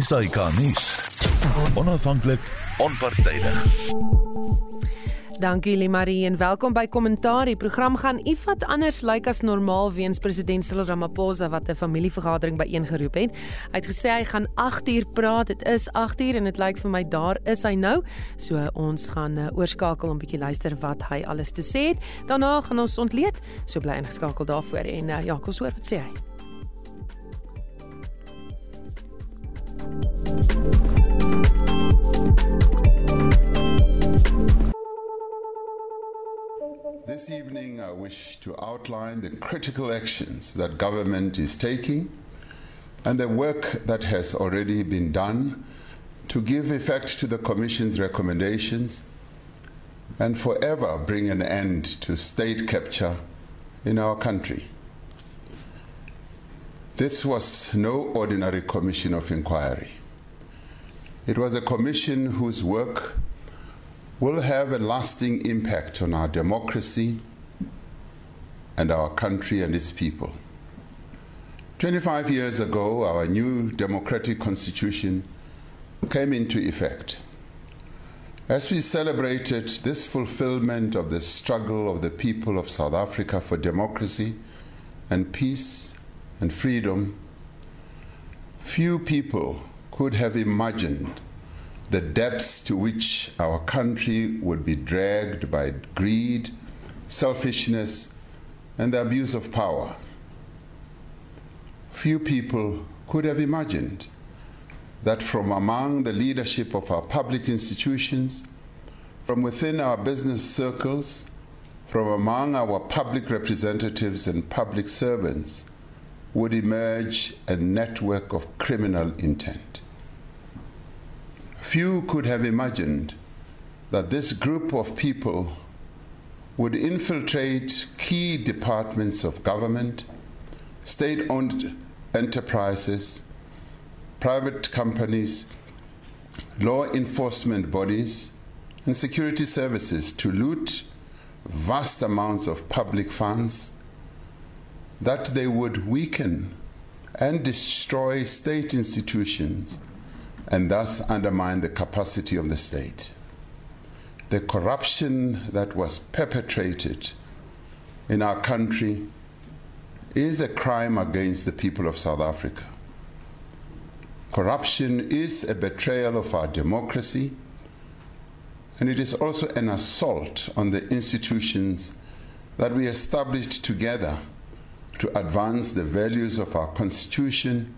SAK nuus. Onafhanklik, onpartydig. Dankie Limarie en welkom by Kommentaar. Die program gaan ietwat anders lyk like as normaal weens president Cyril Ramaphosa wat 'n familievergadering byeengeroep het. Hy het gesê hy gaan 8 uur praat. Dit is 8 uur en dit lyk vir my daar is hy nou. So ons gaan uh, oorskakel om bietjie luister wat hy alles te sê het. Daarna gaan ons ontleed. So bly ingeskakel daarvoor en uh, ja, kom ons hoor wat sê hy. This evening, I wish to outline the critical actions that government is taking and the work that has already been done to give effect to the Commission's recommendations and forever bring an end to state capture in our country. This was no ordinary commission of inquiry. It was a commission whose work will have a lasting impact on our democracy and our country and its people. 25 years ago, our new democratic constitution came into effect. As we celebrated this fulfillment of the struggle of the people of South Africa for democracy and peace and freedom, few people could have imagined the depths to which our country would be dragged by greed, selfishness, and the abuse of power. Few people could have imagined that from among the leadership of our public institutions, from within our business circles, from among our public representatives and public servants, would emerge a network of criminal intent. Few could have imagined that this group of people would infiltrate key departments of government, state owned enterprises, private companies, law enforcement bodies, and security services to loot vast amounts of public funds, that they would weaken and destroy state institutions and thus undermine the capacity of the state. The corruption that was perpetrated in our country is a crime against the people of South Africa. Corruption is a betrayal of our democracy, and it is also an assault on the institutions that we established together to advance the values of our Constitution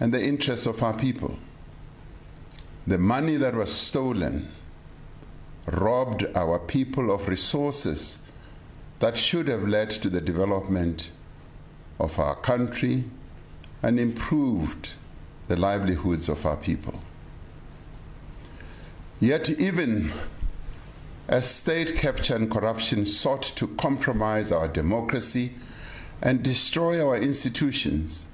and the interests of our people. The money that was stolen robbed our people of resources that should have led to the development of our country and improved the livelihoods of our people. Yet, even as state capture and corruption sought to compromise our democracy and destroy our institutions,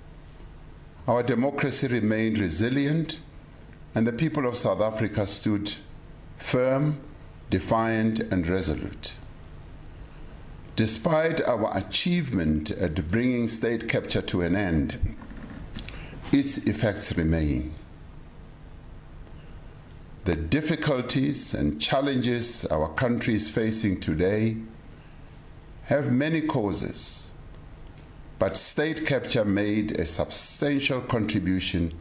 our democracy remained resilient and the people of South Africa stood firm, defiant, and resolute. Despite our achievement at bringing state capture to an end, its effects remain. The difficulties and challenges our country is facing today have many causes, but state capture made a substantial contribution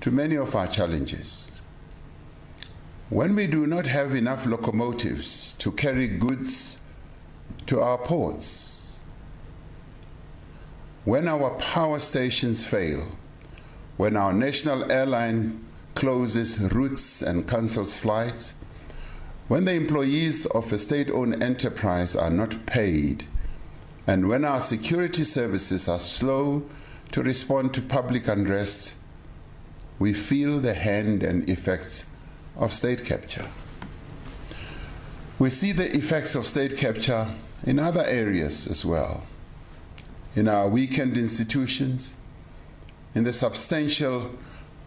to many of our challenges. When we do not have enough locomotives to carry goods to our ports, when our power stations fail, when our national airline closes routes and cancels flights, when the employees of a state owned enterprise are not paid, and when our security services are slow to respond to public unrest, we feel the hand and effects of state capture. We see the effects of state capture in other areas as well. In our weakened institutions, in the substantial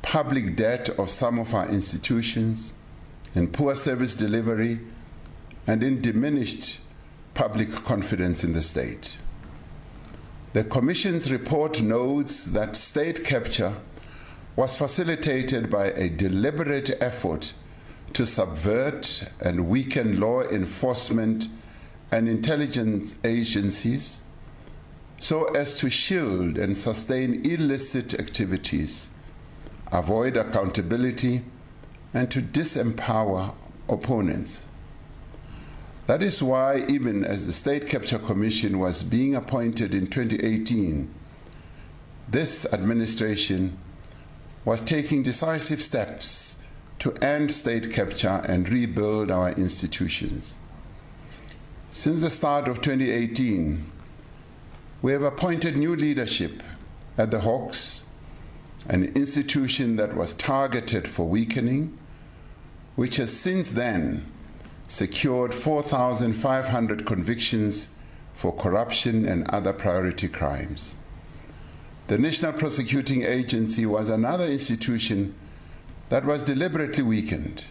public debt of some of our institutions, in poor service delivery, and in diminished public confidence in the state. The Commission's report notes that state capture was facilitated by a deliberate effort to subvert and weaken law enforcement and intelligence agencies so as to shield and sustain illicit activities, avoid accountability, and to disempower opponents. That is why, even as the State Capture Commission was being appointed in 2018, this administration was taking decisive steps to end state capture and rebuild our institutions. Since the start of 2018, we have appointed new leadership at the Hawks, an institution that was targeted for weakening, which has since then secured 4,500 convictions for corruption and other priority crimes. The National Prosecuting Agency was another institution that was deliberately weakened.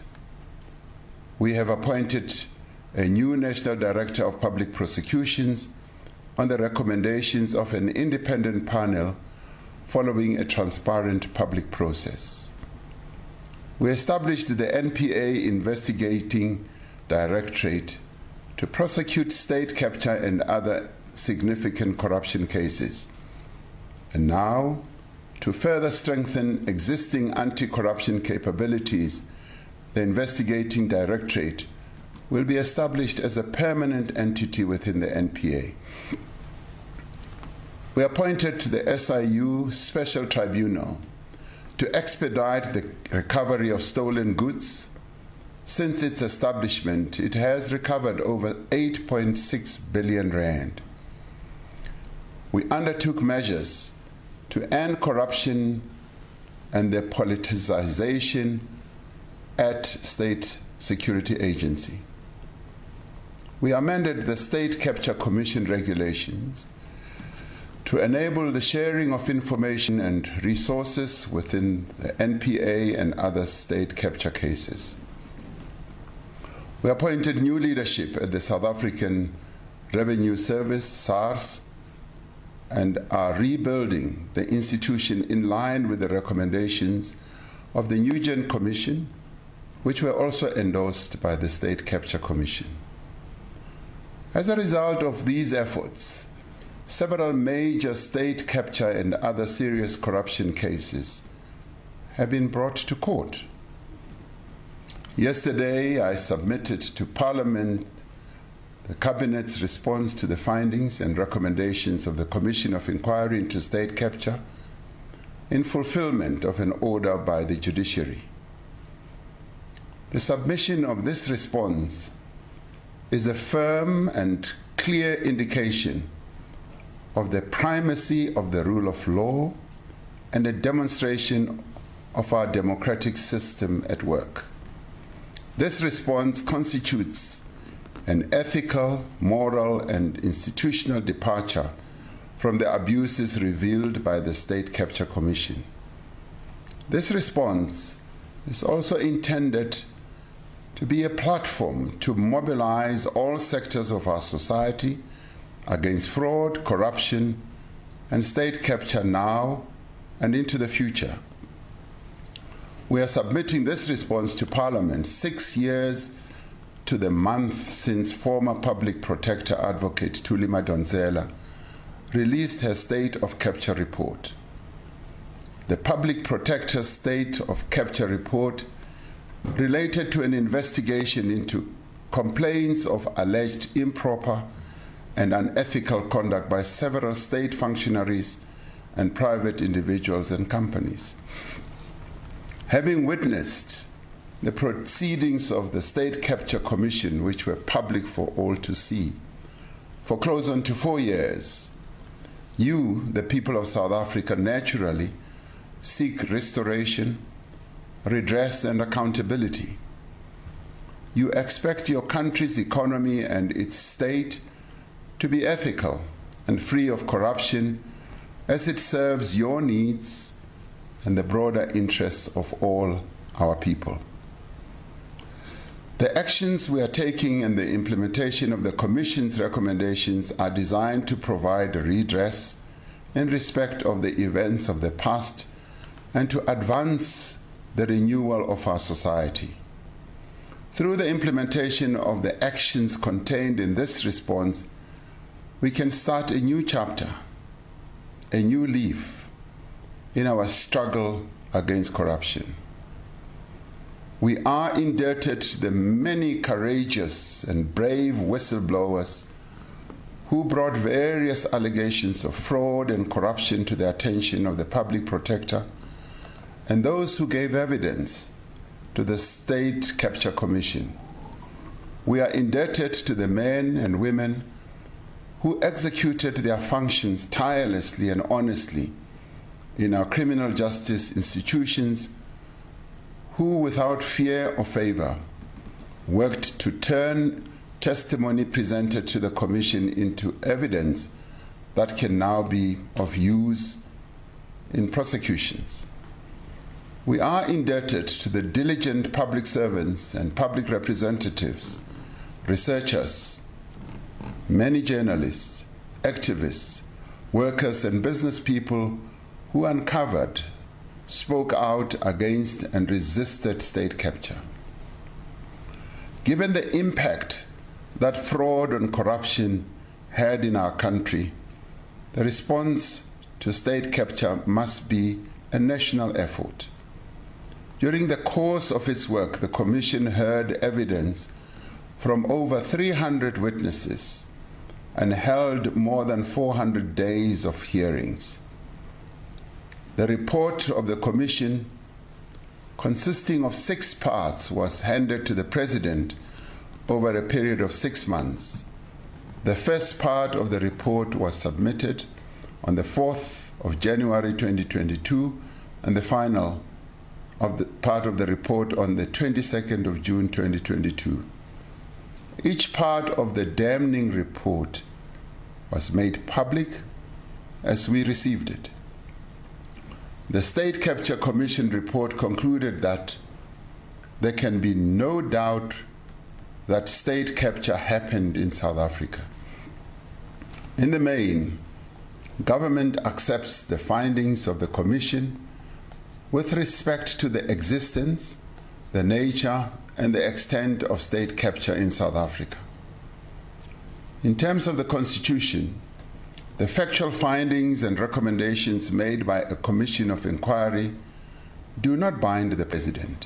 We have appointed a new National Director of Public Prosecutions on the recommendations of an independent panel following a transparent public process. We established the NPA Investigating Directorate to prosecute state capture and other significant corruption cases. And now, to further strengthen existing anti corruption capabilities, the Investigating Directorate will be established as a permanent entity within the NPA. We appointed to the SIU Special Tribunal to expedite the recovery of stolen goods. Since its establishment, it has recovered over 8.6 billion rand. We undertook measures to end corruption and the politicization at state security agency. We amended the State Capture Commission regulations to enable the sharing of information and resources within the NPA and other state capture cases. We appointed new leadership at the South African Revenue Service, SARS, and are rebuilding the institution in line with the recommendations of the Nugent Commission, which were also endorsed by the State Capture Commission. As a result of these efforts, several major state capture and other serious corruption cases have been brought to court. Yesterday, I submitted to Parliament the Cabinet's response to the findings and recommendations of the Commission of Inquiry into State Capture in fulfillment of an order by the judiciary. The submission of this response is a firm and clear indication of the primacy of the rule of law and a demonstration of our democratic system at work. This response constitutes an ethical, moral, and institutional departure from the abuses revealed by the State Capture Commission. This response is also intended to be a platform to mobilize all sectors of our society against fraud, corruption, and state capture now and into the future. We are submitting this response to Parliament six years to the month since former public protector advocate Thuli Madonsela released her State of Capture report. The public protector's State of Capture report related to an investigation into complaints of alleged improper and unethical conduct by several state functionaries and private individuals and companies. Having witnessed the proceedings of the State Capture Commission, which were public for all to see, for close on to four years, you, the people of South Africa, naturally seek restoration, redress, and accountability. You expect your country's economy and its state to be ethical and free of corruption as it serves your needs and the broader interests of all our people. The actions we are taking and the implementation of the Commission's recommendations are designed to provide redress in respect of the events of the past and to advance the renewal of our society. Through the implementation of the actions contained in this response, we can start a new chapter, a new leaf in our struggle against corruption. We are indebted to the many courageous and brave whistleblowers who brought various allegations of fraud and corruption to the attention of the public protector and those who gave evidence to the State Capture Commission. We are indebted to the men and women who executed their functions tirelessly and honestly in our criminal justice institutions who, without fear or favor, worked to turn testimony presented to the Commission into evidence that can now be of use in prosecutions. We are indebted to the diligent public servants and public representatives, researchers, many journalists, activists, workers, and business people who uncovered spoke out against and resisted state capture. Given the impact that fraud and corruption had in our country, the response to state capture must be a national effort. During the course of its work, the Commission heard evidence from over 300 witnesses and held more than 400 days of hearings. The report of the Commission, consisting of six parts, was handed to the President over a period of six months. The first part of the report was submitted on the 4th of January 2022, and the final of the part of the report on the 22nd of June 2022. Each part of the damning report was made public as we received it. The State Capture Commission report concluded that there can be no doubt that state capture happened in South Africa. In the main, government accepts the findings of the Commission with respect to the existence, the nature, and the extent of state capture in South Africa. In terms of the Constitution, the factual findings and recommendations made by a commission of inquiry do not bind the President.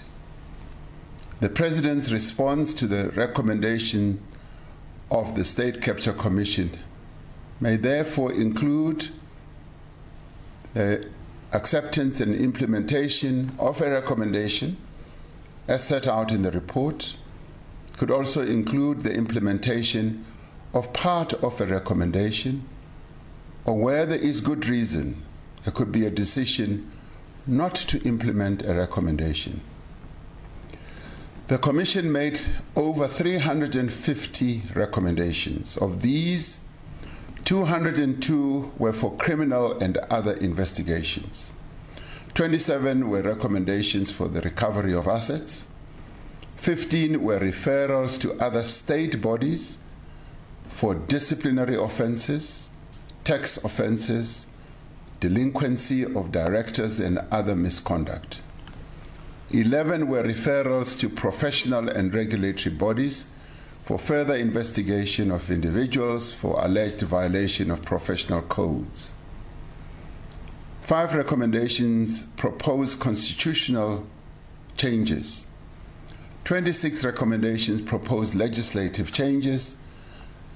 The President's response to the recommendation of the State Capture Commission may therefore include the acceptance and implementation of a recommendation as set out in the report, could also include the implementation of part of a recommendation or where there is good reason, there could be a decision not to implement a recommendation. The Commission made over 350 recommendations. Of these, 202 were for criminal and other investigations. 27 were recommendations for the recovery of assets. 15 were referrals to other state bodies for disciplinary offenses tax offences, delinquency of directors, and other misconduct. 11 were referrals to professional and regulatory bodies for further investigation of individuals for alleged violation of professional codes. Five recommendations propose constitutional changes. 26 recommendations propose legislative changes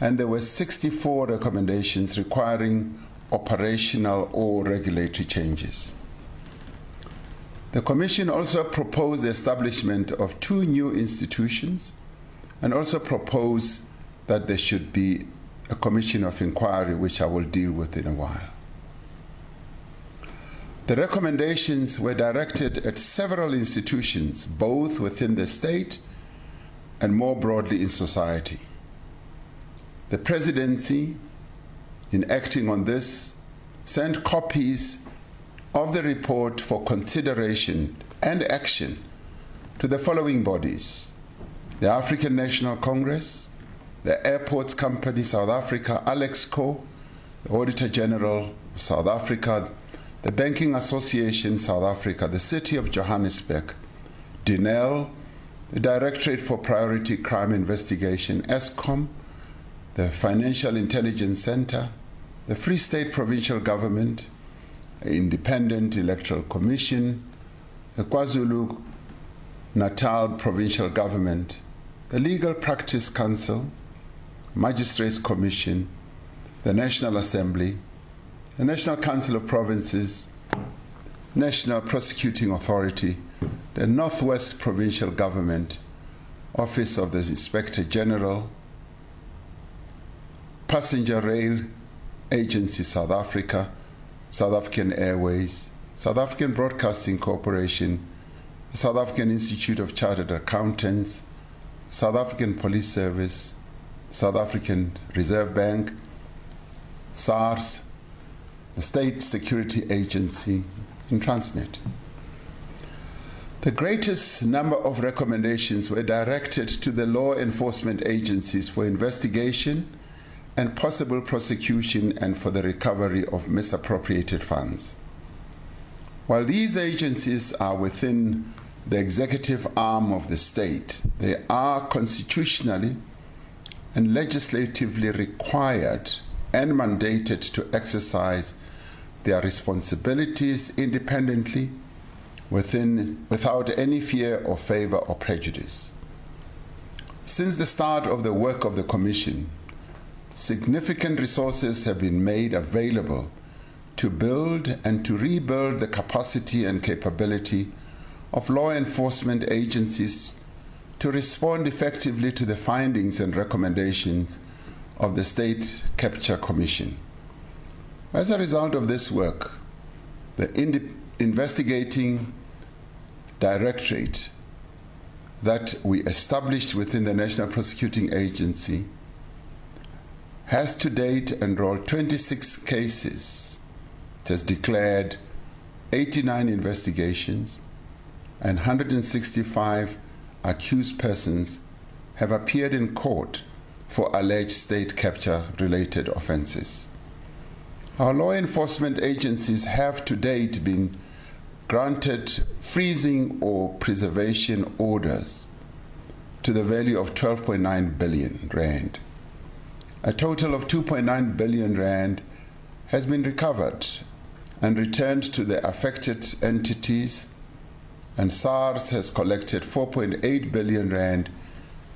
and there were 64 recommendations requiring operational or regulatory changes. The Commission also proposed the establishment of two new institutions and also proposed that there should be a commission of inquiry, which I will deal with in a while. The recommendations were directed at several institutions, both within the state and more broadly in society. The presidency, in acting on this, sent copies of the report for consideration and action to the following bodies. The African National Congress, the Airports Company South Africa, Alexkor, the Auditor General of South Africa, the Banking Association South Africa, the City of Johannesburg, Denel, the Directorate for Priority Crime Investigation, Eskom, the Financial Intelligence Center, the Free State Provincial Government, Independent Electoral Commission, the KwaZulu Natal Provincial Government, the Legal Practice Council, Magistrates Commission, the National Assembly, the National Council of Provinces, National Prosecuting Authority, the Northwest Provincial Government, Office of the Inspector General, Passenger Rail Agency South Africa, South African Airways, South African Broadcasting Corporation, South African Institute of Chartered Accountants, South African Police Service, South African Reserve Bank, SARS, the State Security Agency, and Transnet. The greatest number of recommendations were directed to the law enforcement agencies for investigation and possible prosecution and for the recovery of misappropriated funds. While these agencies are within the executive arm of the state, they are constitutionally and legislatively required and mandated to exercise their responsibilities independently within, without any fear or favor or prejudice. Since the start of the work of the Commission, significant resources have been made available to build and to rebuild the capacity and capability of law enforcement agencies to respond effectively to the findings and recommendations of the State Capture Commission. As a result of this work, the investigating directorate that we established within the National Prosecuting Agency has to date enrolled 26 cases. It has declared 89 investigations and 165 accused persons have appeared in court for alleged state capture related offenses. Our law enforcement agencies have to date been granted freezing or preservation orders to the value of 12.9 billion rand. A total of 2.9 billion rand has been recovered and returned to the affected entities, and SARS has collected 4.8 billion rand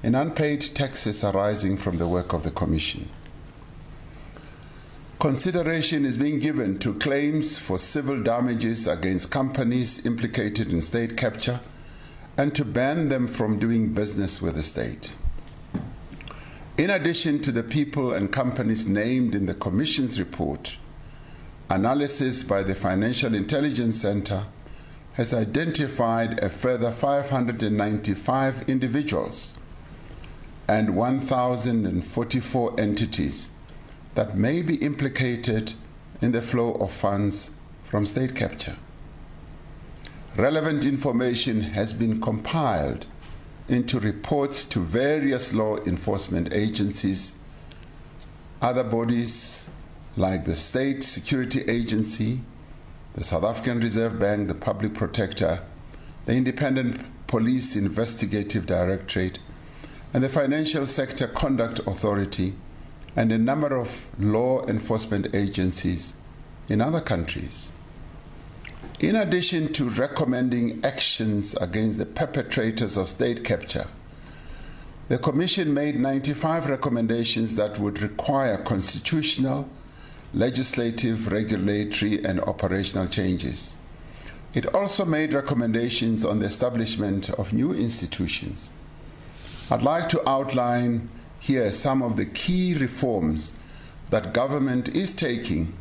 in unpaid taxes arising from the work of the Commission consideration is being given to claims for civil damages against companies implicated in state capture and to ban them from doing business with the state. In addition to the people and companies named in the Commission's report, analysis by the Financial Intelligence Center has identified a further 595 individuals and 1,044 entities that may be implicated in the flow of funds from state capture. Relevant information has been compiled into reports to various law enforcement agencies, other bodies like the State Security Agency, the South African Reserve Bank, the Public Protector, the Independent Police Investigative Directorate, and the Financial Sector Conduct Authority and a number of law enforcement agencies in other countries. In addition to recommending actions against the perpetrators of state capture, the Commission made 95 recommendations that would require constitutional, legislative, regulatory, and operational changes. It also made recommendations on the establishment of new institutions. I'd like to outline here some of the key reforms that government is taking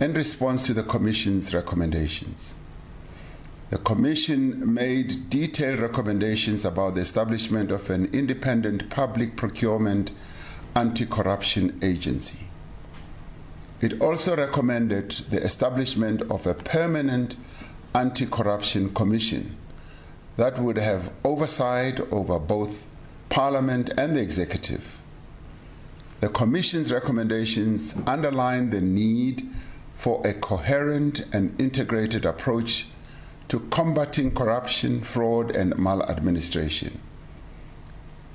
in response to the Commission's recommendations. The Commission made detailed recommendations about the establishment of an independent public procurement anti corruption agency. It also recommended the establishment of a permanent anti corruption commission that would have oversight over both Parliament and the executive the Commission's recommendations underline the need for a coherent and integrated approach to combating corruption, fraud, and maladministration.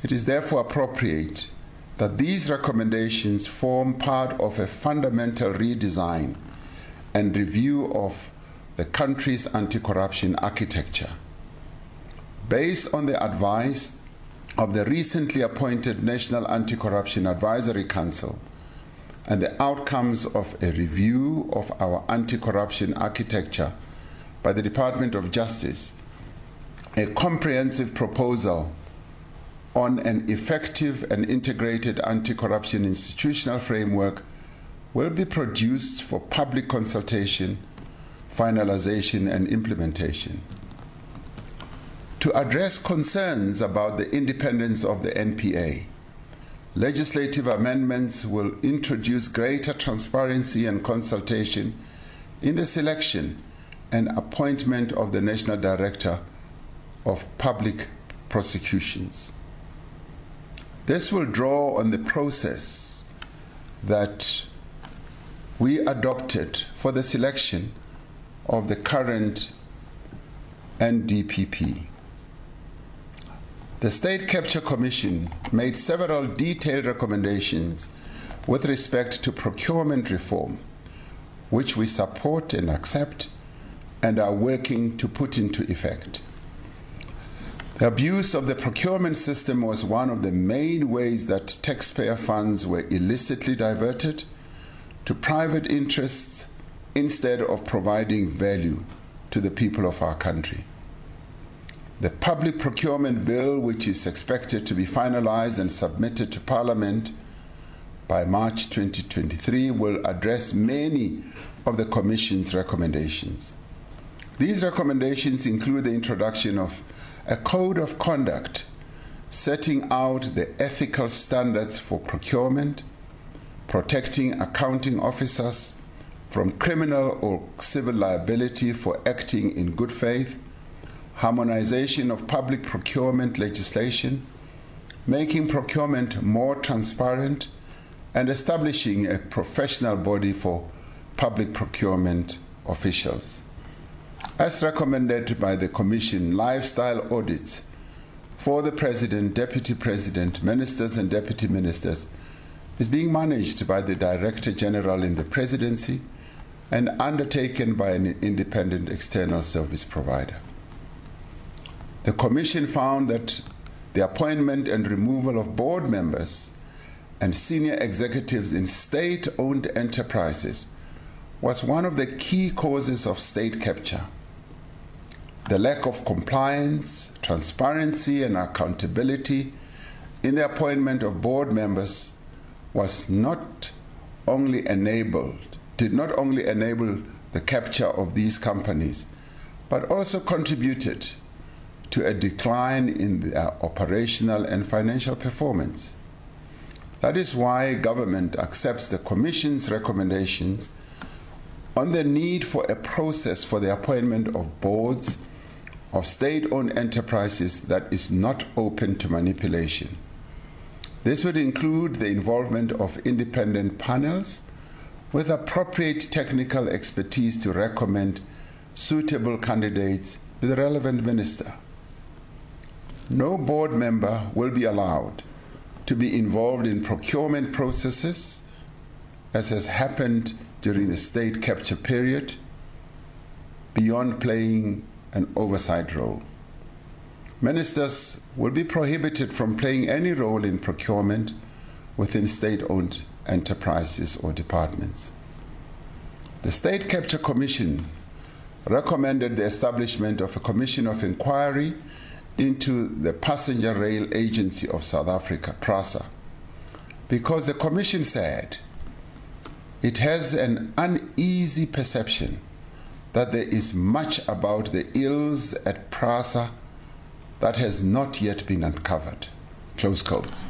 It is therefore appropriate that these recommendations form part of a fundamental redesign and review of the country's anti corruption architecture. Based on the advice of the recently appointed National Anti Corruption Advisory Council and the outcomes of a review of our anti corruption architecture by the Department of Justice, a comprehensive proposal on an effective and integrated anti corruption institutional framework will be produced for public consultation, finalization, and implementation. To address concerns about the independence of the NPA, legislative amendments will introduce greater transparency and consultation in the selection and appointment of the National Director of Public Prosecutions. This will draw on the process that we adopted for the selection of the current NDPP. The State Capture Commission made several detailed recommendations with respect to procurement reform, which we support and accept and are working to put into effect. The abuse of the procurement system was one of the main ways that taxpayer funds were illicitly diverted to private interests instead of providing value to the people of our country. The public procurement bill, which is expected to be finalized and submitted to Parliament by March 2023, will address many of the Commission's recommendations. These recommendations include the introduction of a code of conduct setting out the ethical standards for procurement, protecting accounting officers from criminal or civil liability for acting in good faith, harmonization of public procurement legislation, making procurement more transparent, and establishing a professional body for public procurement officials. As recommended by the Commission, lifestyle audits for the President, Deputy President, Ministers, and Deputy Ministers is being managed by the Director General in the Presidency and undertaken by an independent external service provider. The Commission found that the appointment and removal of board members and senior executives in state owned enterprises was one of the key causes of state capture the lack of compliance, transparency, and accountability in the appointment of board members was not only enabled, did not only enable the capture of these companies, but also contributed to a decline in their operational and financial performance. That is why government accepts the Commission's recommendations on the need for a process for the appointment of boards of state owned enterprises that is not open to manipulation. This would include the involvement of independent panels with appropriate technical expertise to recommend suitable candidates to the relevant minister. No board member will be allowed to be involved in procurement processes, as has happened during the state capture period, beyond playing an oversight role. Ministers will be prohibited from playing any role in procurement within state owned enterprises or departments. The State Capture Commission recommended the establishment of a commission of inquiry into the Passenger Rail Agency of South Africa, PRASA, because the commission said it has an uneasy perception that there is much about the ills at Prasa that has not yet been uncovered. Close quotes.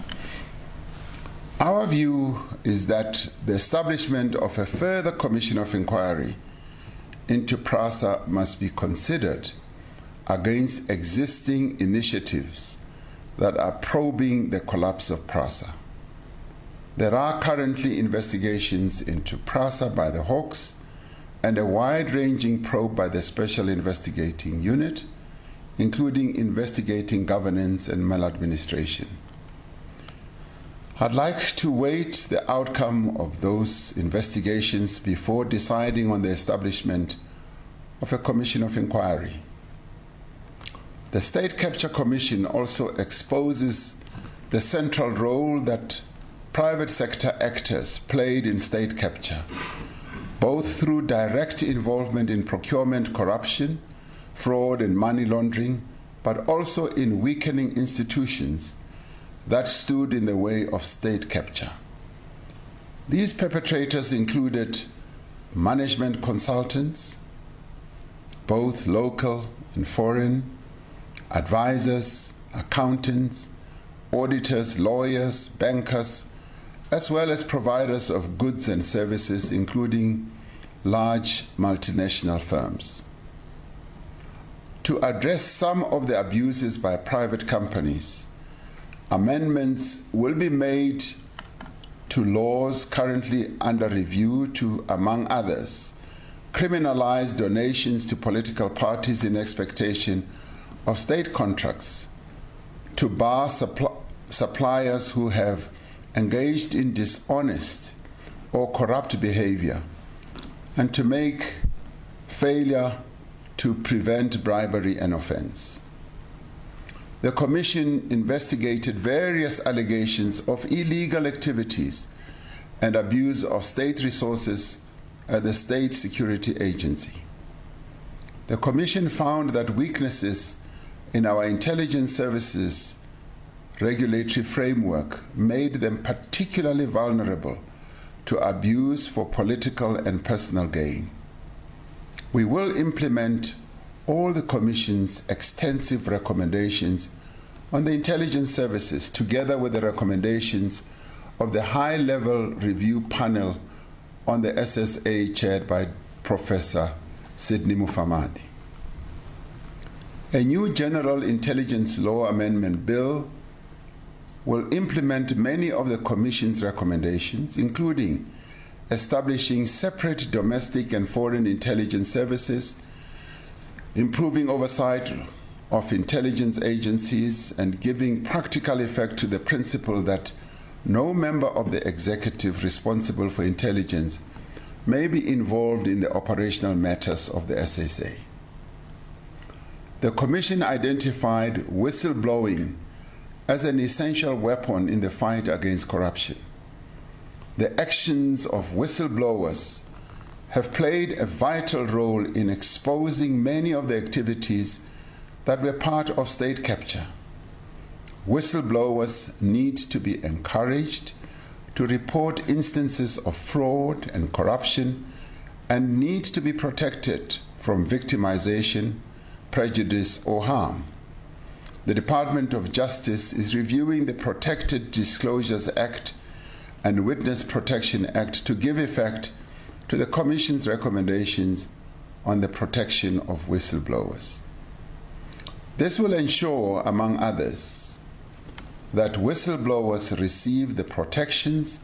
Our view is that the establishment of a further commission of inquiry into PRASA must be considered against existing initiatives that are probing the collapse of PRASA. There are currently investigations into PRASA by the Hawks and a wide ranging probe by the Special Investigating Unit, including investigating governance and maladministration. I'd like to wait the outcome of those investigations before deciding on the establishment of a commission of inquiry. The State Capture Commission also exposes the central role that private sector actors played in state capture, both through direct involvement in procurement corruption, fraud, and money laundering, but also in weakening institutions that stood in the way of state capture. These perpetrators included management consultants, both local and foreign, advisors, accountants, auditors, lawyers, bankers, as well as providers of goods and services, including large multinational firms. To address some of the abuses by private companies, amendments will be made to laws currently under review to, among others, criminalize donations to political parties in expectation of state contracts, to bar suppl- suppliers who have engaged in dishonest or corrupt behavior, and to make failure to prevent bribery an offense the Commission investigated various allegations of illegal activities and abuse of state resources at the State Security Agency. The Commission found that weaknesses in our intelligence services regulatory framework made them particularly vulnerable to abuse for political and personal gain. We will implement all the Commission's extensive recommendations on the intelligence services, together with the recommendations of the high level review panel on the SSA chaired by Professor Sydney Mufamadi. A new General Intelligence Law Amendment Bill will implement many of the Commission's recommendations, including establishing separate domestic and foreign intelligence services improving oversight of intelligence agencies, and giving practical effect to the principle that no member of the executive responsible for intelligence may be involved in the operational matters of the SSA. The Commission identified whistleblowing as an essential weapon in the fight against corruption. The actions of whistleblowers have played a vital role in exposing many of the activities that were part of state capture. Whistleblowers need to be encouraged to report instances of fraud and corruption and need to be protected from victimization, prejudice, or harm. The Department of Justice is reviewing the Protected Disclosures Act and Witness Protection Act to give effect to the Commission's recommendations on the protection of whistleblowers. This will ensure, among others, that whistleblowers receive the protections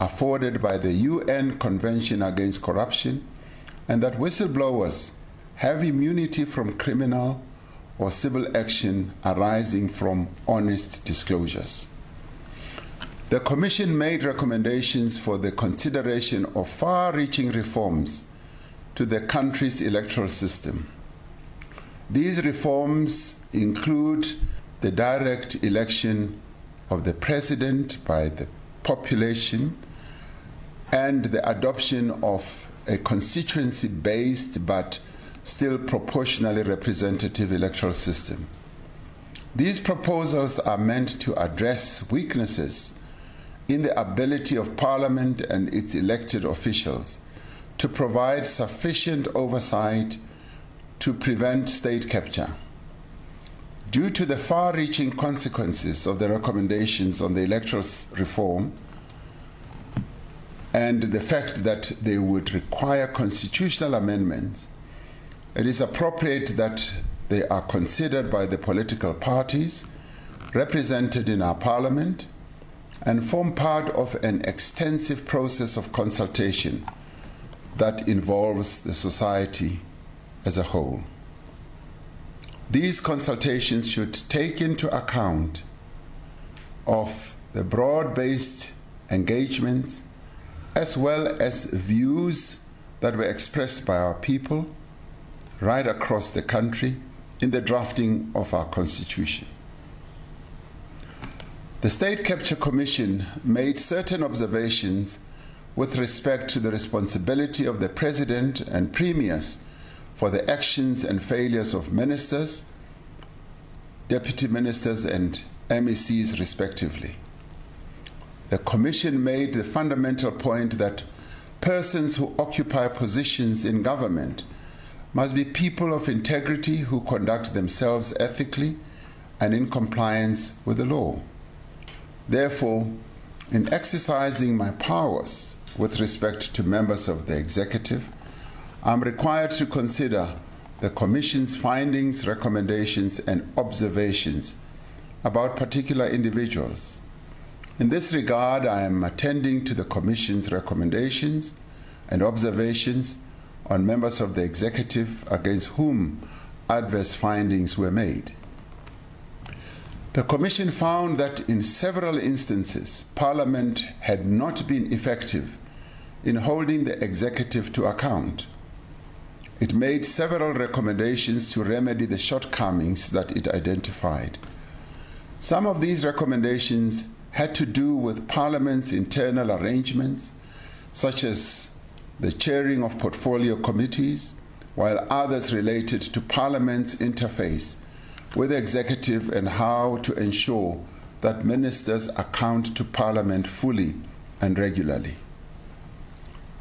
afforded by the UN Convention Against Corruption and that whistleblowers have immunity from criminal or civil action arising from honest disclosures. The Commission made recommendations for the consideration of far reaching reforms to the country's electoral system. These reforms include the direct election of the president by the population and the adoption of a constituency based but still proportionally representative electoral system. These proposals are meant to address weaknesses in the ability of Parliament and its elected officials to provide sufficient oversight to prevent state capture. Due to the far reaching consequences of the recommendations on the electoral reform and the fact that they would require constitutional amendments, it is appropriate that they are considered by the political parties represented in our parliament and form part of an extensive process of consultation that involves the society as a whole. These consultations should take into account of the broad-based engagement as well as views that were expressed by our people right across the country in the drafting of our constitution. The State Capture Commission made certain observations with respect to the responsibility of the President and Premiers for the actions and failures of ministers, deputy ministers, and MECs, respectively. The Commission made the fundamental point that persons who occupy positions in government must be people of integrity who conduct themselves ethically and in compliance with the law. Therefore, in exercising my powers with respect to members of the executive, I'm required to consider the Commission's findings, recommendations, and observations about particular individuals. In this regard, I am attending to the Commission's recommendations and observations on members of the executive against whom adverse findings were made. The Commission found that in several instances, Parliament had not been effective in holding the executive to account. It made several recommendations to remedy the shortcomings that it identified. Some of these recommendations had to do with Parliament's internal arrangements, such as the chairing of portfolio committees, while others related to Parliament's interface with the executive and how to ensure that ministers account to Parliament fully and regularly.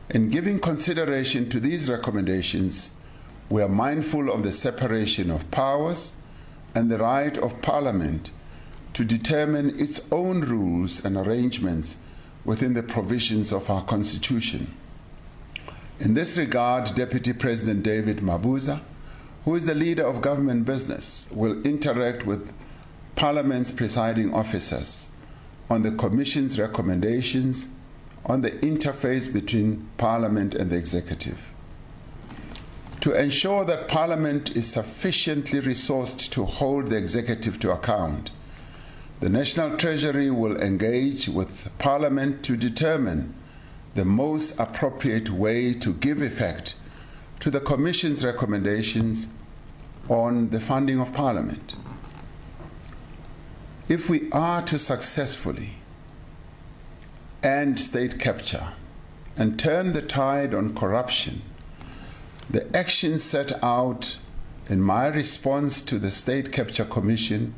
In giving consideration to these recommendations, we are mindful of the separation of powers and the right of Parliament to determine its own rules and arrangements within the provisions of our Constitution. In this regard, Deputy President David Mabuza, who is the leader of government business, will interact with Parliament's presiding officers on the Commission's recommendations on the interface between Parliament and the Executive. To ensure that Parliament is sufficiently resourced to hold the Executive to account, the National Treasury will engage with Parliament to determine the most appropriate way to give effect to the Commission's recommendations on the funding of Parliament. If we are to successfully end state capture and turn the tide on corruption, the actions set out in my response to the State Capture Commission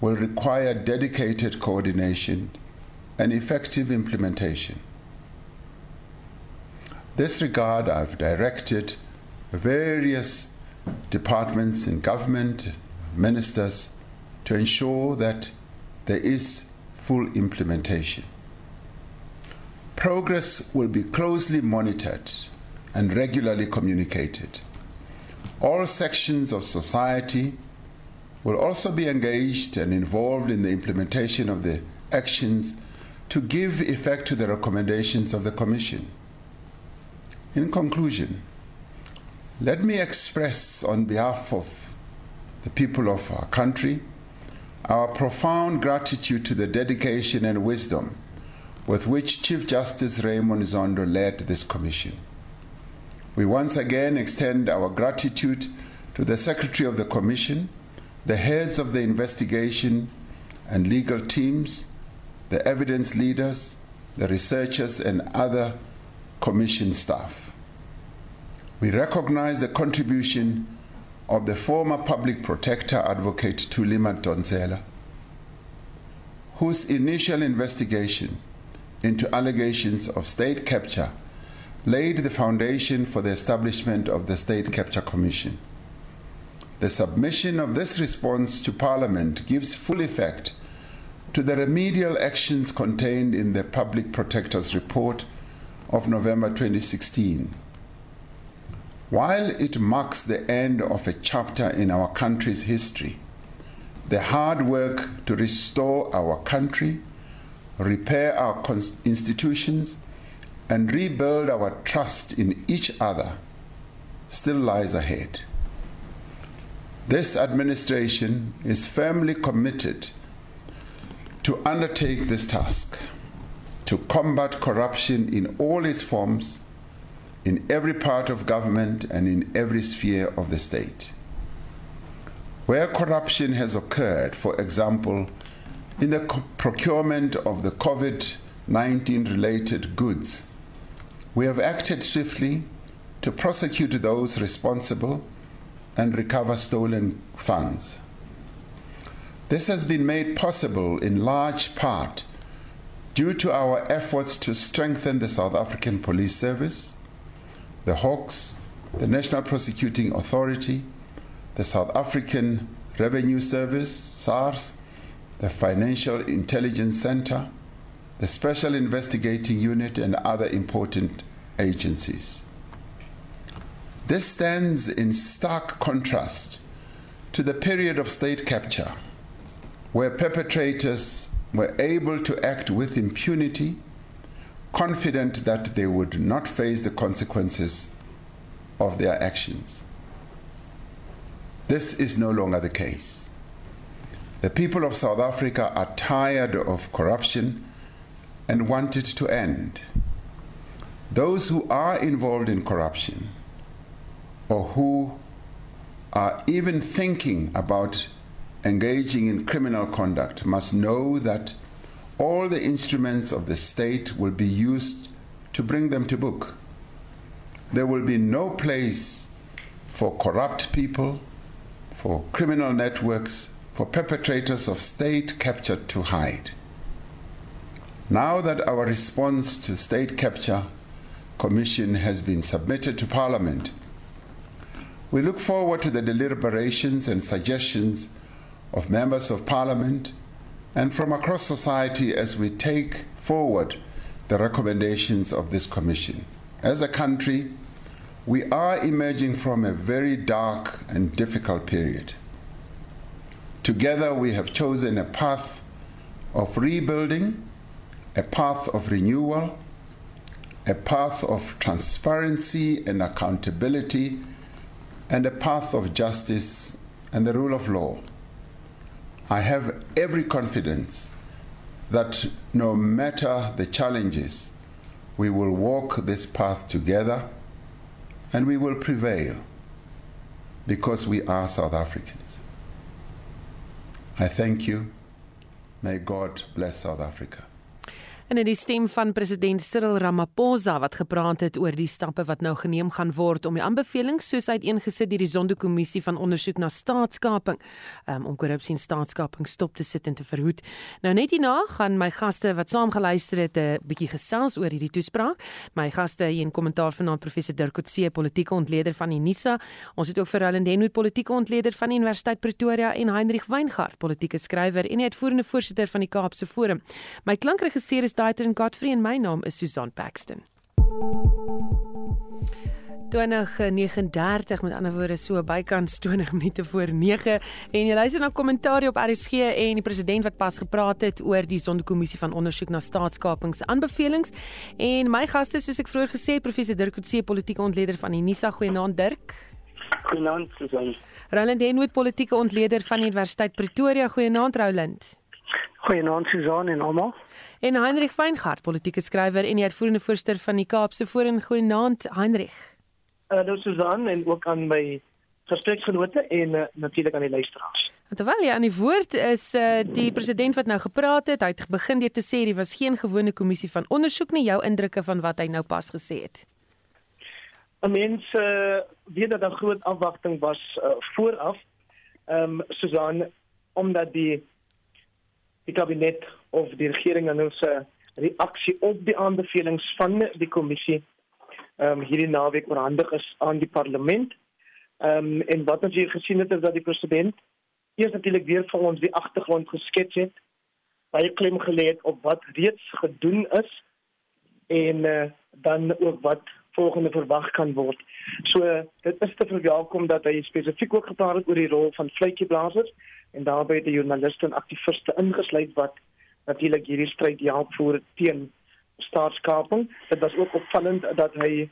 will require dedicated coordination and effective implementation this regard, I've directed various departments in government, ministers, to ensure that there is full implementation. Progress will be closely monitored and regularly communicated. All sections of society will also be engaged and involved in the implementation of the actions to give effect to the recommendations of the Commission. In conclusion, let me express on behalf of the people of our country our profound gratitude to the dedication and wisdom with which Chief Justice Raymond Zondo led this commission. We once again extend our gratitude to the Secretary of the Commission, the heads of the investigation and legal teams, the evidence leaders, the researchers, and other Commission staff. We recognize the contribution of the former public protector advocate Thuli Madonsela, whose initial investigation into allegations of state capture laid the foundation for the establishment of the State Capture Commission. The submission of this response to Parliament gives full effect to the remedial actions contained in the Public Protector's report of November 2016. While it marks the end of a chapter in our country's history, the hard work to restore our country, repair our institutions, and rebuild our trust in each other still lies ahead. This administration is firmly committed to undertake this task to combat corruption in all its forms, in every part of government, and in every sphere of the state. Where corruption has occurred, for example, in the procurement of the COVID 19 related goods, we have acted swiftly to prosecute those responsible and recover stolen funds. This has been made possible in large part due to our efforts to strengthen the South African Police Service, the Hawks, the National Prosecuting Authority, the South African Revenue Service, SARS, the Financial Intelligence Center, the Special Investigating Unit, and other important agencies. This stands in stark contrast to the period of state capture, where perpetrators were able to act with impunity, confident that they would not face the consequences of their actions. This is no longer the case. The people of South Africa are tired of corruption and want it to end. Those who are involved in corruption or who are even thinking about engaging in criminal conduct must know that all the instruments of the state will be used to bring them to book. There will be no place for corrupt people, for criminal networks, for perpetrators of state capture to hide. Now that our response to state capture commission has been submitted to Parliament, we look forward to the deliberations and suggestions of members of Parliament and from across society as we take forward the recommendations of this commission. As a country, we are emerging from a very dark and difficult period. Together, we have chosen a path of rebuilding, a path of renewal, a path of transparency and accountability, and a path of justice and the rule of law. I have every confidence that no matter the challenges, we will walk this path together and we will prevail because we are South Africans. I thank you. May God bless South Africa. En in die stem van president Cyril Ramaphosa wat gepraat het oor die stappe wat nou geneem gaan word om die aanbevelings soos uiteengesit deur die Zondo-kommissie van ondersoek na staatskaping um, om korrupsie en staatskaping stop te sit en te verhoed. Nou net hierna gaan my gaste wat saam geluister het 'n bietjie gesels oor hierdie toespraak. My gaste hier in kommentaar vanaand professor Dirk Coetzee, politieke ontleder van Unisa. Ons het ook vir Roland Denwood, politieke ontleder van die Universiteit Pretoria en Heinrich Weingart, politieke skrywer en uitvoerende voorsitter van die Kaapse Forum. My klankregisseur is Titan Godfrey en my naam is Susan Paxton. 2039 met ander woorde so bykans 20 minute voor 9 en jy luister na kommentaar op RSG en die president wat pas gepraat het oor die sondekommissie van ondersoek na staatskapings aanbevelings en my gaste soos ek vroeër gesê professor Dirk Coetzee politieke ontleder van Unisa. Goeienaand Dirk. Goeienaand Susan. Roland Henwood politieke ontleder van die Universiteit Pretoria. Goeienaand Roland Goeienaand Susan en almal. En Heinrich Weingart, politieke skrywer en die uitvoerende voorsteur van die Kaapse Forum. Goeienaand Heinrich. Hallo uh, Susan en ook aan my gespreksgenote en uh, natuurlik aan die luisteraars. Terwyl jy aan die woord is, uh, die president wat nou gepraat het, hy het begin deur te sê dit was geen gewone kommissie van ondersoek nie, jou indrukke van wat hy nou pas gesê het. 'n Mens uh, weet dat daar groot afwagting was uh, vooraf. Ehm um, Susan omdat die die kabinet of die regering en ons reaksie op die aanbevelings van die kommissie ehm um, hierdie naweek oorhandig is aan die parlement. Ehm um, en wat ons hier gesien het is dat die president eers natuurlik weer vir ons die agtergrond geskets het, baie klem gelê het op wat reeds gedoen is en uh, dan ook wat volgende verwag kan word. So dit is te verwelkom dat hy spesifiek ook gepraat het oor die rol van vletjieblassers en daarbey die joernaliste en aktiviste ingesluit wat natuurlik hierdie stryd help voer teen staatskaping. Dit was ook opvallend dat hy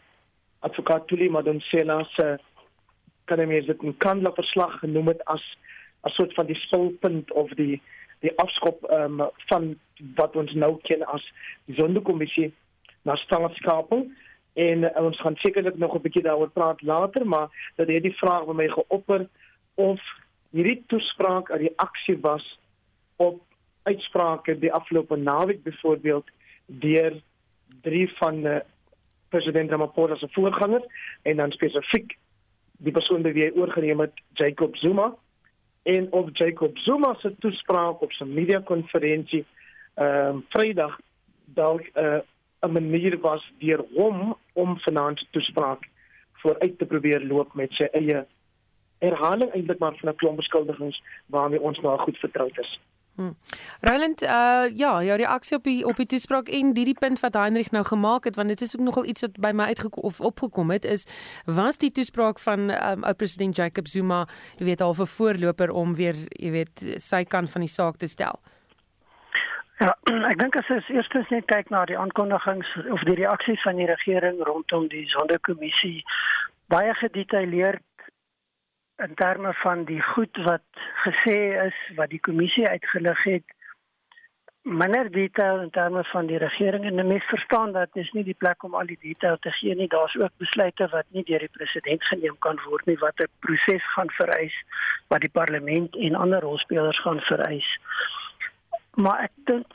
advokaat Tuli Madonsela se kan hy meer dit 'n kandla verslag genoem het as 'n soort van die spulpunt of die die afskop um, van wat ons nou ken as die sondekommissie na staatskaping en uh, ons gaan sekerlik nog 'n bietjie daaroor praat later maar dat het die vraag by my geopper of hierdie toespraak 'n reaksie was op uitsprake die afgelope naweek byvoorbeeld deur drie van uh, president Ramaphosa se voorgangers en dan spesifiek die persoon wie hy oorgeneem het Jacob Zuma. En of Jacob Zuma se toespraak op sy media konferensie ehm uh, Vrydag dalk 'n uh, 'n manier was deur hom om finansiële toespraak vooruit te probeer loop met sy eie herhaling eintlik maar van 'n klomp beskuldigings waarmee ons nou goed vertroud is. Hmm. Roland, uh ja, jou reaksie op die op die toespraak en die die punt wat Heinrich nou gemaak het want dit is ook nogal iets wat by my uitgekom of opgekom het is was die toespraak van um, ou president Jacob Zuma, jy weet al 'n voorloper om weer, jy weet, sy kant van die saak te stel. Ja, ek dink as ons eers net kyk na die aankondigings of die reaksies van die regering rondom die sondekommissie baie gedetailleerd in terme van die goed wat gesê is wat die kommissie uitgelig het minder detail in terme van die regering. En mense verstaan dat dit is nie die plek om al die detail te gee nie. Daar's ook besluite wat nie deur die president geneem kan word nie wat 'n proses gaan vereis wat die parlement en ander rolspelers gaan vereis. Maar ek dink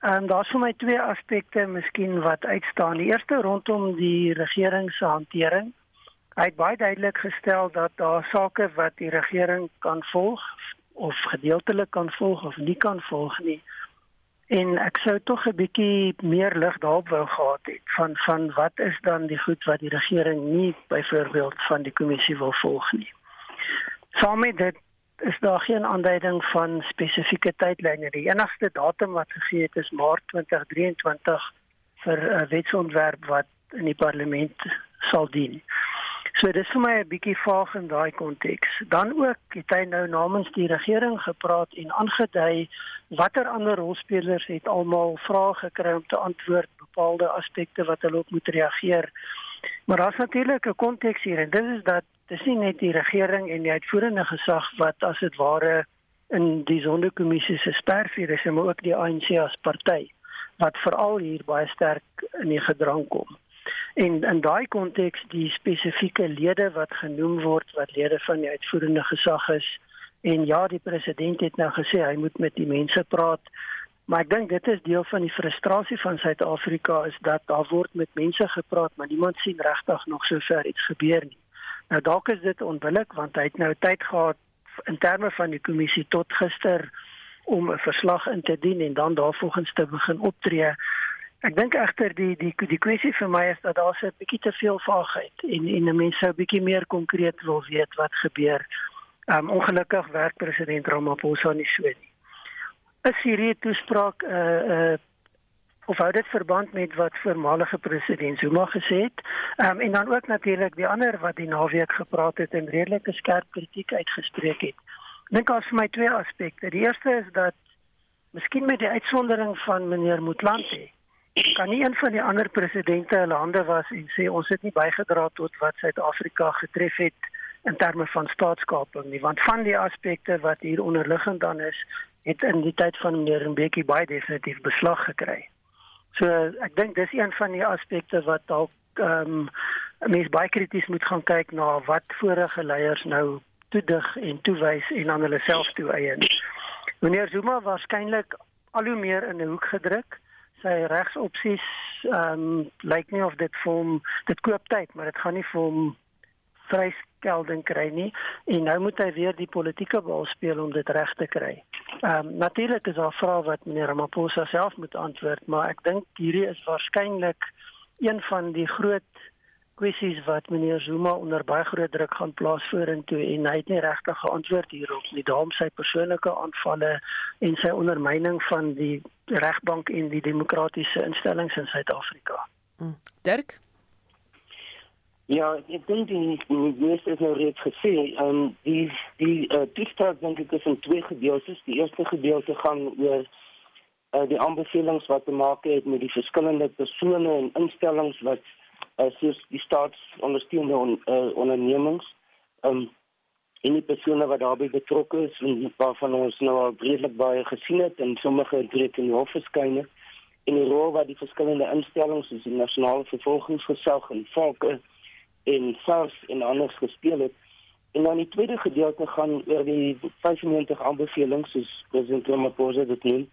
en daar's vir my twee aspekte miskien wat uitstaan. Die eerste rondom die regering se hantering Hy het baie duidelik gestel dat daar sake wat die regering kan volg of gedeeltelik kan volg of nie kan volg nie. En ek sou tog 'n bietjie meer lig daarop wou gehad het van van wat is dan die goed wat die regering nie byvoorbeeld van die kommissie wil volg nie. Sommige dit is daar geen aanduiding van spesifieke tydlyne. Die enigste datum wat gegee het is Maart 2023 vir 'n wetsontwerp wat in die parlement sal dien. So dis vir my 'n bietjie vaag in daai konteks. Dan ook het hy nou namens die regering gepraat en aangedui watter ander rolspelers het almal vrae gekry om te antwoord bepaalde aspekte wat hulle op moet reageer. Maar daar's natuurlik 'n konteks hier en dit is dat dis nie net die regering en die uitvoerende gesag wat as dit ware in die sondekommissie se spervuur is, maar ook die ANC as party wat veral hier baie sterk in die gedrang kom. En in daai konteks die spesifieke lede wat genoem word wat lede van die uitvoerende gesag is en ja die president het nou gesê hy moet met die mense praat maar ek dink dit is deel van die frustrasie van Suid-Afrika is dat daar word met mense gepraat maar niemand sien regtig nog sover iets gebeur nie. Nou dalk is dit onbillik want hy het nou tyd gehad in terme van die kommissie tot gister om 'n verslag in te dien en dan daarvolgens te begin optree. Ek dink egter die die die kwessie vir my is dat daar se 'n bietjie te veel vaagheid en en mense sou 'n bietjie meer konkreet wil weet wat gebeur. Um ongelukkig werk president Ramaphosa nie so nie. Is hierdie toespraak 'n uh, eh, uh, eh, of hou dit verband met wat voormalige president Zuma gesê het? Um en dan ook natuurlik die ander wat die naweek gepraat het en redelike skerp kritiek uitgespreek het. Ek dink daar's vir my twee aspekte. Die eerste is dat miskien met die uitsondering van meneer Motlanthe kan nie een van die ander presidente hulle hande was en sê ons het nie bygedra tot wat Suid-Afrika getref het in terme van staatskaping nie want van die aspekte wat hier onderliggend dan is het in die tyd van meneer Mbeki baie definitief beslag gekry. So ek dink dis een van die aspekte wat dalk ehm um, mense baie krities moet gaan kyk na wat vorige leiers nou toedig en toewys en aan hulle self toeëien. Meneer Zuma waarskynlik al hoe meer in 'n hoek gedruk sy regsopsies ehm um, lyk nie of dit vir hom dit koop tyd, maar dit gaan nie vir hom vryskelding kry nie en nou moet hy weer die politieke bal speel om dit reg te kry. Ehm um, natuurlik is daar vrae wat meneer Ramaphosa self moet antwoord, maar ek dink hierdie is waarskynlik een van die groot kwessies wat meneer Zuma onder baie groot druk gaan plaas vorentoe en hy het nie regtig geantwoord hierop nie. Daarom sy persoonlike aanvalle en sy ondermyning van die regbank en die demokratiese instellings in Suid-Afrika. Hmm. Dirk Ja, ek dink die minister het nou reeds gesê, ehm um, die die uh, toespraak dink ek is in twee gedeeltes. Die eerste gedeelte gaan oor uh, die aanbevelings wat te maak het met die verskillende persone en instellings wat uh, soos die staatsondersteunende on, uh, ondernemings um, en die persone wat daarbey betrokke is en waarvan ons nou al redelik baie gesien het en sommige het in die hof verskyn het en die rol wat die verskillende instellings soos die nasionale vervolgingsgesag en volke en SARS en anders gespeel het. En dan die tweede gedeelte gaan oor die 95 aanbevelings soos president Ramaphosa dit noem.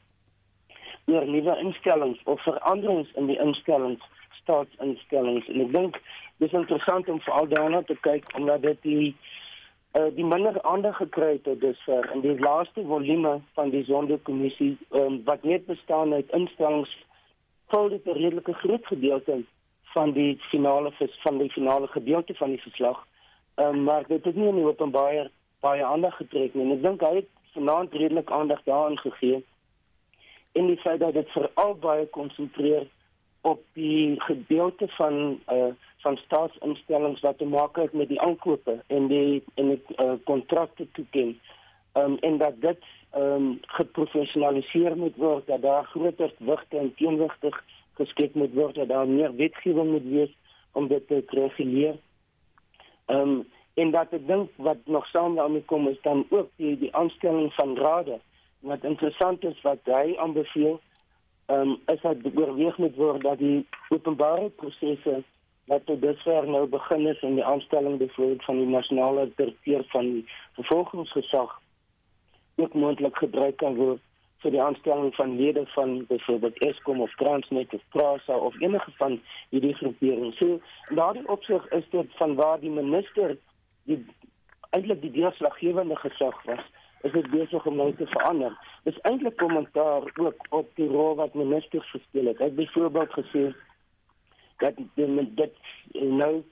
oor nuwe instellings of veranderings in die instellings, staatsinstellings. En ek dink dis interessant om veral daarna te kyk omdat dit die uh, die minder aandag gekry het dusver in die laaste volume van die sondekommissie um, wat net bestaan uit instellings vul dit 'n redelike groot gedeelte van die finale van die finale gedeelte van die verslag. Ehm um, maar dit het nie in die openbaar baie aandag getrek nie. En ek dink hy het vanaand redelik aandag daaraan gegee en die feit dat dit veral baie konsentreer op die gedeelte van uh van staatsinstellings wat te maak het met die aankope en die en die uh, kontrakte toeken. Ehm um, en dat dit ehm um, geprofessionaliseer moet word dat daar groter wigte en teenwigte geskep moet word dat daar meer wetgewing moet wees om dit te reguleer. Ehm um, en dat ek dink wat nog saam daarmee kom is dan ook die die aanstelling van rade. Wat interessant is wat hy aanbeveel, ehm um, is dat oorweeg moet word dat die openbare prosesse wat tot dusver nou begin is in die aanstelling byvoorbeeld van die nasionale direkteur van die vervolgingsgesag ook moontlik gebruik kan word vir die aanstelling van lede van byvoorbeeld Eskom of Transnet of Prasa of enige van hierdie groeperings. So daardie opsig is dit van waar die minister die eintlik die deurslaggewende gesag was, is dit besig om nou te verander. Dis eintlik kommentaar ook op die rol wat ministers gespeel het. Het byvoorbeeld gesê dat dit dit nou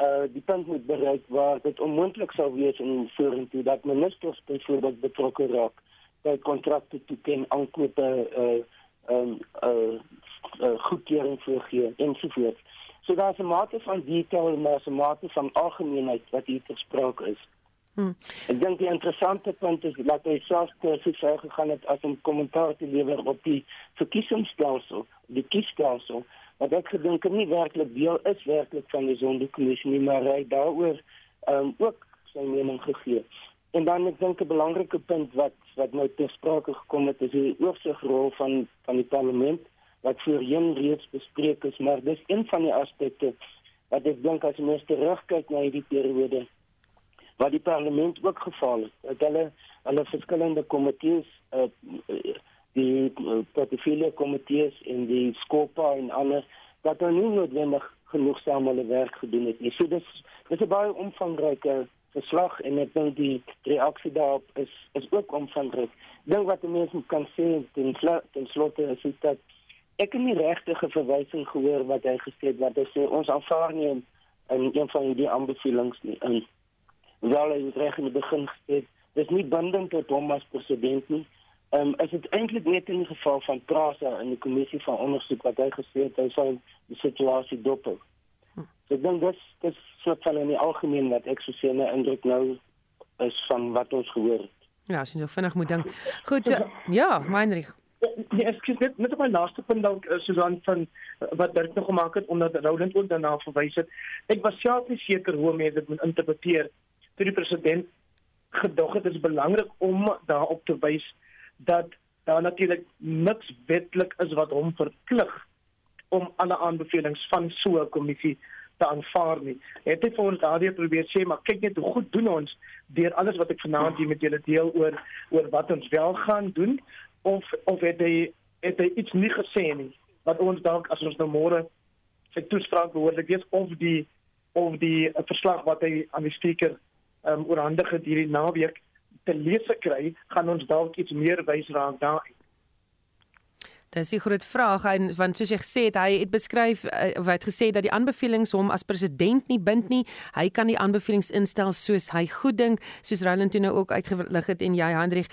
uh die punt moet bereik waar dit onmoontlik sou wees in vorentoe dat ministers byvoorbeeld betrokke raak by kontrakte toe ken aankope uh um uh, uh goedkeuring voorgee ensovoorts. So daar's 'n mate van detail en 'n mate van algemeenheid wat hier gesproke is. Hmm. Ek dink die interessante punt is dat hy self spesifiek ver gegaan het as 'n kommentaar te lewer op die verkiesingsstelsel, die kiesstelsel wat ek gedink nie werklik deel is werklik van die sondekommissie nie maar hy daaroor um, ook sy mening gegee. En dan ek dink 'n belangrike punt wat wat nou ter sprake gekom het is die oorsigrol van van die parlement wat voorheen reeds bespreek is, maar dis een van die aspekte wat ek dink as mens terugkyk na hierdie periode wat die parlement ook gefaal het. Dat hulle hulle verskillende komitees uh, die uh, portefeulje komitees en die skopa en alles dat hulle nie noodwendig genoeg saam hulle werk gedoen het nie. So dis dis 'n baie omvangryke verslag en ek dink die reaksie daarop is is ook omvangryk. Dink wat mense kan sê ten ten slotte is dit ek het nie regtig 'n verwysing gehoor wat hy gesê het wat hy sê ons aanvaar nie in een van die aanbevelings nie. En wel hy het reg in die begin gesê dis nie bindend tot hom as president nie. Ehm um, is dit eintlik net in die geval van Prasa in die kommissie van ondersoek wat hy gesê het hy sou die situasie dop. Hm. So dan dis dis soort van in die algemeen wat ek so sê 'n indruk nou is van wat ons gehoor het. Ja, as jy nou vinnig moet dink. Goed, so, ja, Meinrich. Ja, ek sê net net op my laaste punt dalk eh, Susan van eh, wat Dirk nog gemaak het omdat Roland ook daarna verwys het. Ek was self nie seker hoe mense dit moet interpreteer toe die president gedog het is belangrik om daarop te wys dat daar natuurlik niks wetlik is wat hom verplig om alle aanbevelings van so 'n kommissie te aanvaar nie. Het hy vir ons daardie probeer sê, maar kyk net hoe goed doen ons deur alles wat ek vanaand hier met julle deel oor oor wat ons wel gaan doen of of het hy het hy iets nie gesê nie wat ons dalk as ons nou môre sy toespraak behoorlik is of die of die verslag wat hy aan die spreker um, oorhandig het hierdie naweek te lees kry, gaan ons dalk iets meer wys raak daar. Dis 'n groot vraag en want soos jy gesê het, hy het beskryf uh, of hy het gesê dat die aanbevelings hom as president nie bind nie. Hy kan die aanbevelings instel soos hy goed dink, soos Roland toe nou ook uitgelig het en jy Hendrik,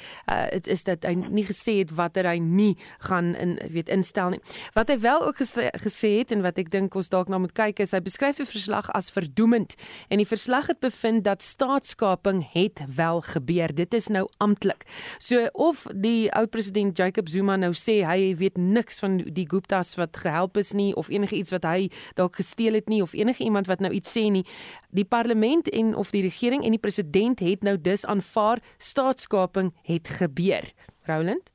dit uh, is dat hy nie gesê het watter hy nie gaan in weet instel nie. Wat hy wel ook gesê, gesê het en wat ek dink ons dalk na moet kyk is hy beskryf die verslag as verdoemend en die verslag het bevind dat staatskaping het wel gebeur. Dit is nou amptelik. So of die oud president Jacob Zuma nou sê hy weet weet niks van die Guptas wat gehelp is nie of enige iets wat hy dalk gesteel het nie of enige iemand wat nou iets sê nie. Die parlement en of die regering en die president het nou dus aanvaar staatskaping het gebeur. Roland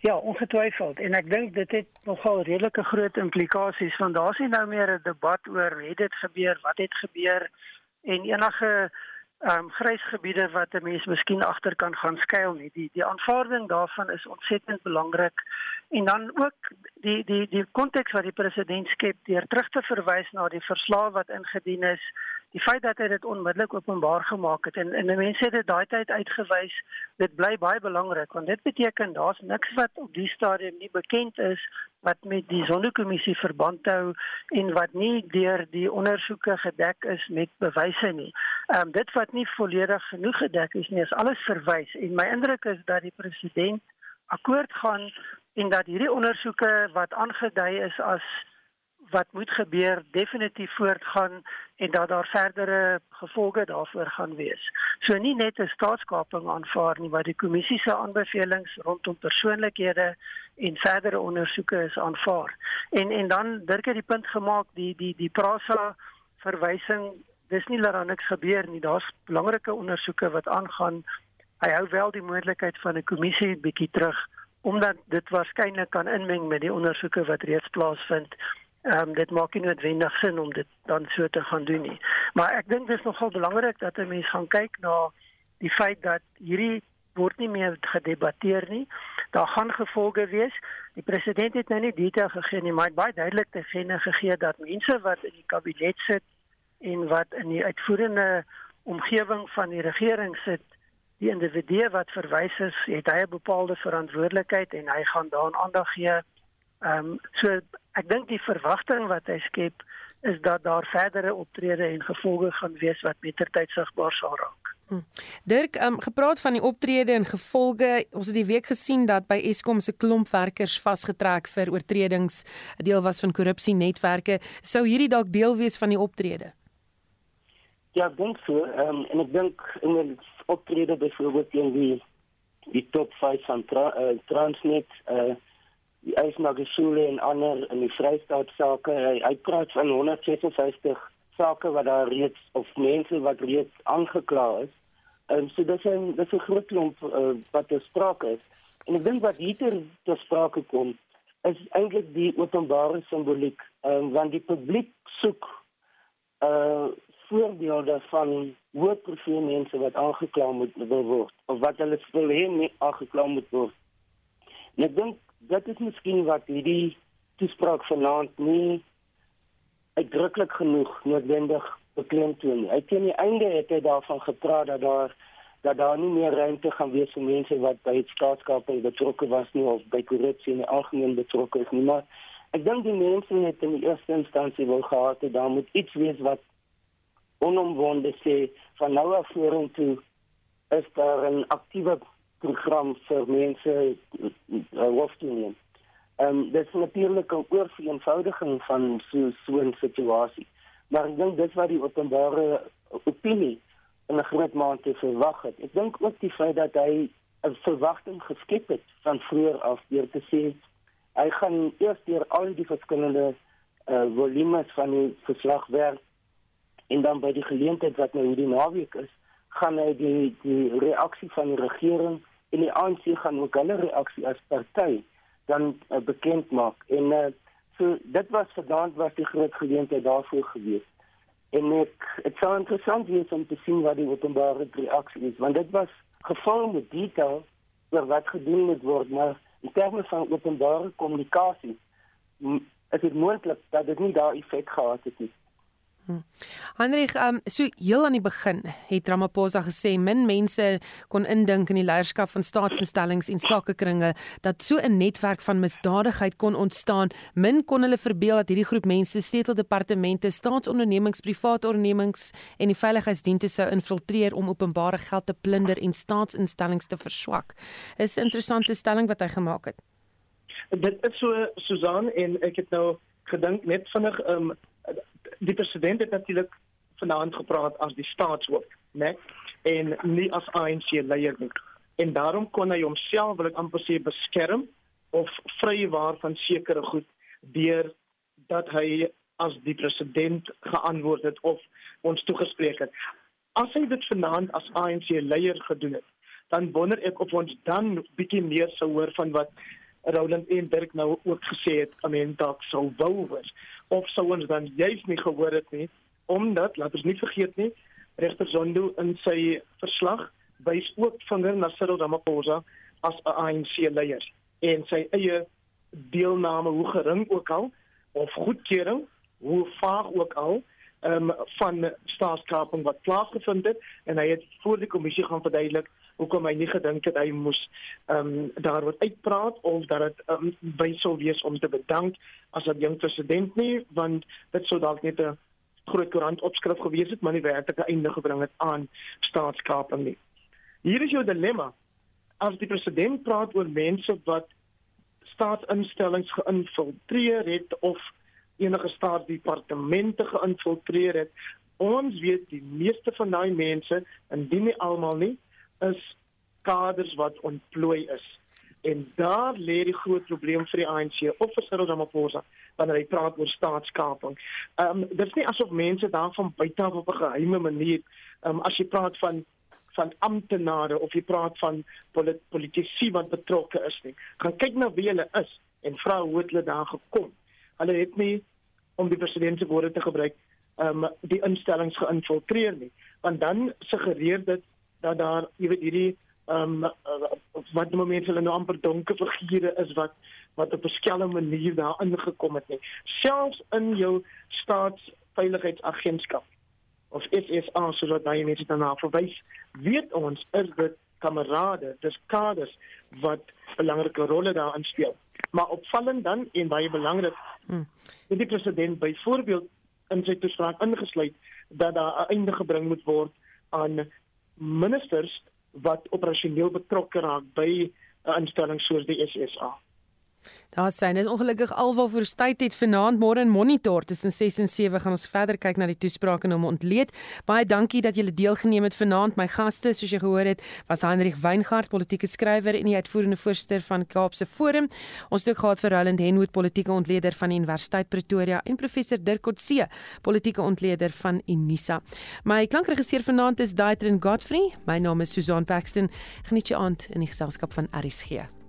Ja, ongetwyfeld en ek dink dit het nogal redelike groot implikasies want daar's nie nou meer 'n debat oor het dit gebeur, wat het gebeur en enige ehm um, grysgebiede wat 'n mens miskien agter kan gaan skuil nie. Die die aanvaarding daarvan is ontsettend belangrik en dan ook die die die konteks wat die president skep deur terug te verwys na die verslag wat ingedien is die feit dat hy dit onmiddellik openbaar gemaak het en en mense het dit daai tyd uitgewys dit bly baie belangrik want dit beteken daar's niks wat op die stadium nie bekend is wat met die sondekommissie verband hou en wat nie deur die ondersoeke gedek is met bewyse nie. Ehm um, dit wat nie volledig genoeg gedek is nie is alles verwys en my indruk is dat die president akkoord gaan en dat hierdie ondersoeke wat aangedui is as wat moet gebeur definitief voortgaan en dat daar verdere gevolge daarvoor gaan wees. So nie net 'n staatskaping aanvaar nie, maar die kommissie se aanbevelings rondom persoonlikhede en verdere ondersoeke is aanvaar. En en dan Dirk het die punt gemaak die die die Prasa verwysing, dis nie dat daar niks gebeur nie. Daar's belangrike ondersoeke wat aangaan. Hy hou wel die moontlikheid van 'n kommissie bietjie terug omdat dit waarskynlik kan inmeng met die ondersoeke wat reeds plaasvind Ehm um, dit maak nie noodwendig sin om dit dan so te gaan doen nie. Maar ek dink dit is nogal belangrik dat 'n mens gaan kyk na die feit dat hierdie word nie meer gedebatteer nie. Daar gaan gevolge wees. Die president het nou nie detail gegee nie, maar hy het baie duidelik te kenne gegee dat mense wat in die kabinet sit en wat in die uitvoerende omgewing van die regering sit, die individue wat verwys is, het hy 'n bepaalde verantwoordelikheid en hy gaan daaraan aandag gee. Ehm um, so ek dink die verwagting wat hy skep is dat daar verdere optrede en gevolge gaan wees wat mettertyd sigbaar sal raak. Hm. Dirk, um, gepraat van die optrede en gevolge, ons het die week gesien dat by Eskom se klomp werkers vasgetrek vir oortredings, deel was van korrupsienetwerke. Sou hierdie dalk deel wees van die optrede? Ja, ek dink so. Um, en ek dink in die optrede byvoorbeeld teen die die top 5 van tra, uh, Transnet uh die Eisnagesule en ander in die Vrystaat sake. Hy, hy praat van 156 sake wat daar reeds of mense wat reeds aangekla is. En so dis 'n dis 'n groot klomp uh, wat te sprake is. En ek dink wat hier te sprake kom is eintlik die openbare simboliek, um, want die publiek soek uh voorbeelde van hoë profiel mense wat aangekla moet word of wat hulle wil hê nie aangekla moet word. En ek dink dit is miskien wat hierdie toespraak vanaand nie uitdruklik genoeg noodwendig beklemtoon nie. Uit teen die einde het hy daarvan gepraat dat daar dat daar nie meer ruimte gaan wees vir mense wat by staatskaping betrokke was nie of by korrupsie in die algemeen betrokke is nie, maar ek dink die mense het in die eerste instansie wil gehad het daar moet iets wees wat onomwonde sê van nou af vorentoe is daar 'n aktiewe program vir mense uh, hoof te neem. Ehm um, dit is natuurlik 'n oorvereenvoudiging van so so 'n situasie. Maar ek dink dit wat die openbare opinie in 'n groot mate verwag het. Ek dink ook die feit dat hy 'n verwagting geskep het van vroeër af deur te sê hy gaan eers deur al die verskillende uh, volumes van die verslag werk en dan by die geleentheid wat nou hierdie naweek is, gaan hy die die reaksie van die regering en die ANC gaan ook hulle reaksie as party dan uh, bekend maak. En uh, so dit was verdant was die groot geleentheid daarvoor gewees. En ek dit sou interessant wees om te sien wat die openbare reaksie is want dit was gevul met detail oor wat gedoen moet word maar in terme van openbare kommunikasie is dit moontlik dat dit nie daai effek gehad het nie Hm. Hendrik, um, so heel aan die begin het Ramaphosa gesê min mense kon indink in die leierskap van staatsinstellings en sakekringe dat so 'n netwerk van misdadigheid kon ontstaan. Min kon hulle verbeel dat hierdie groep mense seteldepartemente, staatsondernemings, private ondernemings en die veiligheidsdienste sou infiltreer om openbare geld te plunder en staatsinstellings te verswak. Is 'n interessante stelling wat hy gemaak het. Dit is so Susan en ek het nou gedink net vinnig um die president het natuurlik vanaand gepraat as die staatshoof, né? En nie as ANC leier nie. En daarom kon hy homself wil ek amper sê beskerm of vrywaar van sekere goed deur dat hy as die president geantwoord het of ons toegespreek het. As hy dit vanaand as ANC leier gedoen het, dan wonder ek of ons dan bietjie meer sou hoor van wat Roland en Dirk nou ook gesê het, I mean dalk sou wou wees of sou ons dan juist nie gehoor het nie omdat laat ons nie vergeet nie regter Zondo in sy verslag wys ook vinger na Cyril Ramaphosa as 'n ANC leier en sy eie deelname hoe gering ook al of goedkeuring hoe vaag ook al um, van staatskaping wat plaasgevind het en hy het voor die kommissie gaan verduidelik hoekom hy nie gedink het hy moes ehm um, daaroor uitpraat of dat dit um, sou wees om te bedank as 'n jong president nie want dit sou dalk net 'n groot koerant opskrif gewees het maar nie werklike einde gebring het aan staatskaping nie. Hier is jou dilemma. As die president praat oor mense wat staatsinstellings geïnfiltreer het of enige staatsdepartemente geïnfiltreer het, ons weet die meeste van daai mense, indien nie almal nie, is kaders wat ontplooi is. En daar lê die groot probleem vir die ANC of vir Cyril Ramaphosa wanneer hy praat oor staatskaping. Ehm um, dit is nie asof mense daarvan buite af op 'n geheime manier ehm um, as jy praat van van amptenare of jy praat van polit politici wat betrokke is nie. Gaan kyk na wie hulle is en vra hoe hulle daar gekom. Hulle het nie om die president se woorde te gebruik ehm um, die instellings geïnfiltreer nie, want dan suggereer dit dat daar jy weet hierdie ehm um, wat die mense hulle nou amper donker figure is wat wat op 'n skelm manier daar ingekom het nie. Selfs in jou staatsveiligheidsagentskap of SSA soos wat baie mense daarna verwys, weet ons is dit kamerade, dis kaders wat belangrike rolle daarin speel. Maar opvallend dan en baie belangrik, hmm. die president byvoorbeeld in sy toespraak ingesluit dat daar 'n einde gebring moet word aan ministers wat operasioneel betrokke raak by 'n instelling soos die SSA. Daar sien dit ongelukkig alwaar vir tyd het vanaand môre in monitor tussen 6 en 7 gaan ons verder kyk na die toesprake om ontleed. Baie dankie dat julle deelgeneem het vanaand. My gaste, soos jy gehoor het, was Heinrich Weingart, politieke skrywer en die uitvoerende voorsitter van Kaapse Forum. Ons het ook gehad vir Roland Henwood, politieke ontleder van die Universiteit Pretoria en professor Dirk Coetzee, politieke ontleder van Unisa. My klankregisseur vanaand is Daitrin Godfrey. My naam is Susan Paxton. Geniet jou aand in die geselskap van RSG.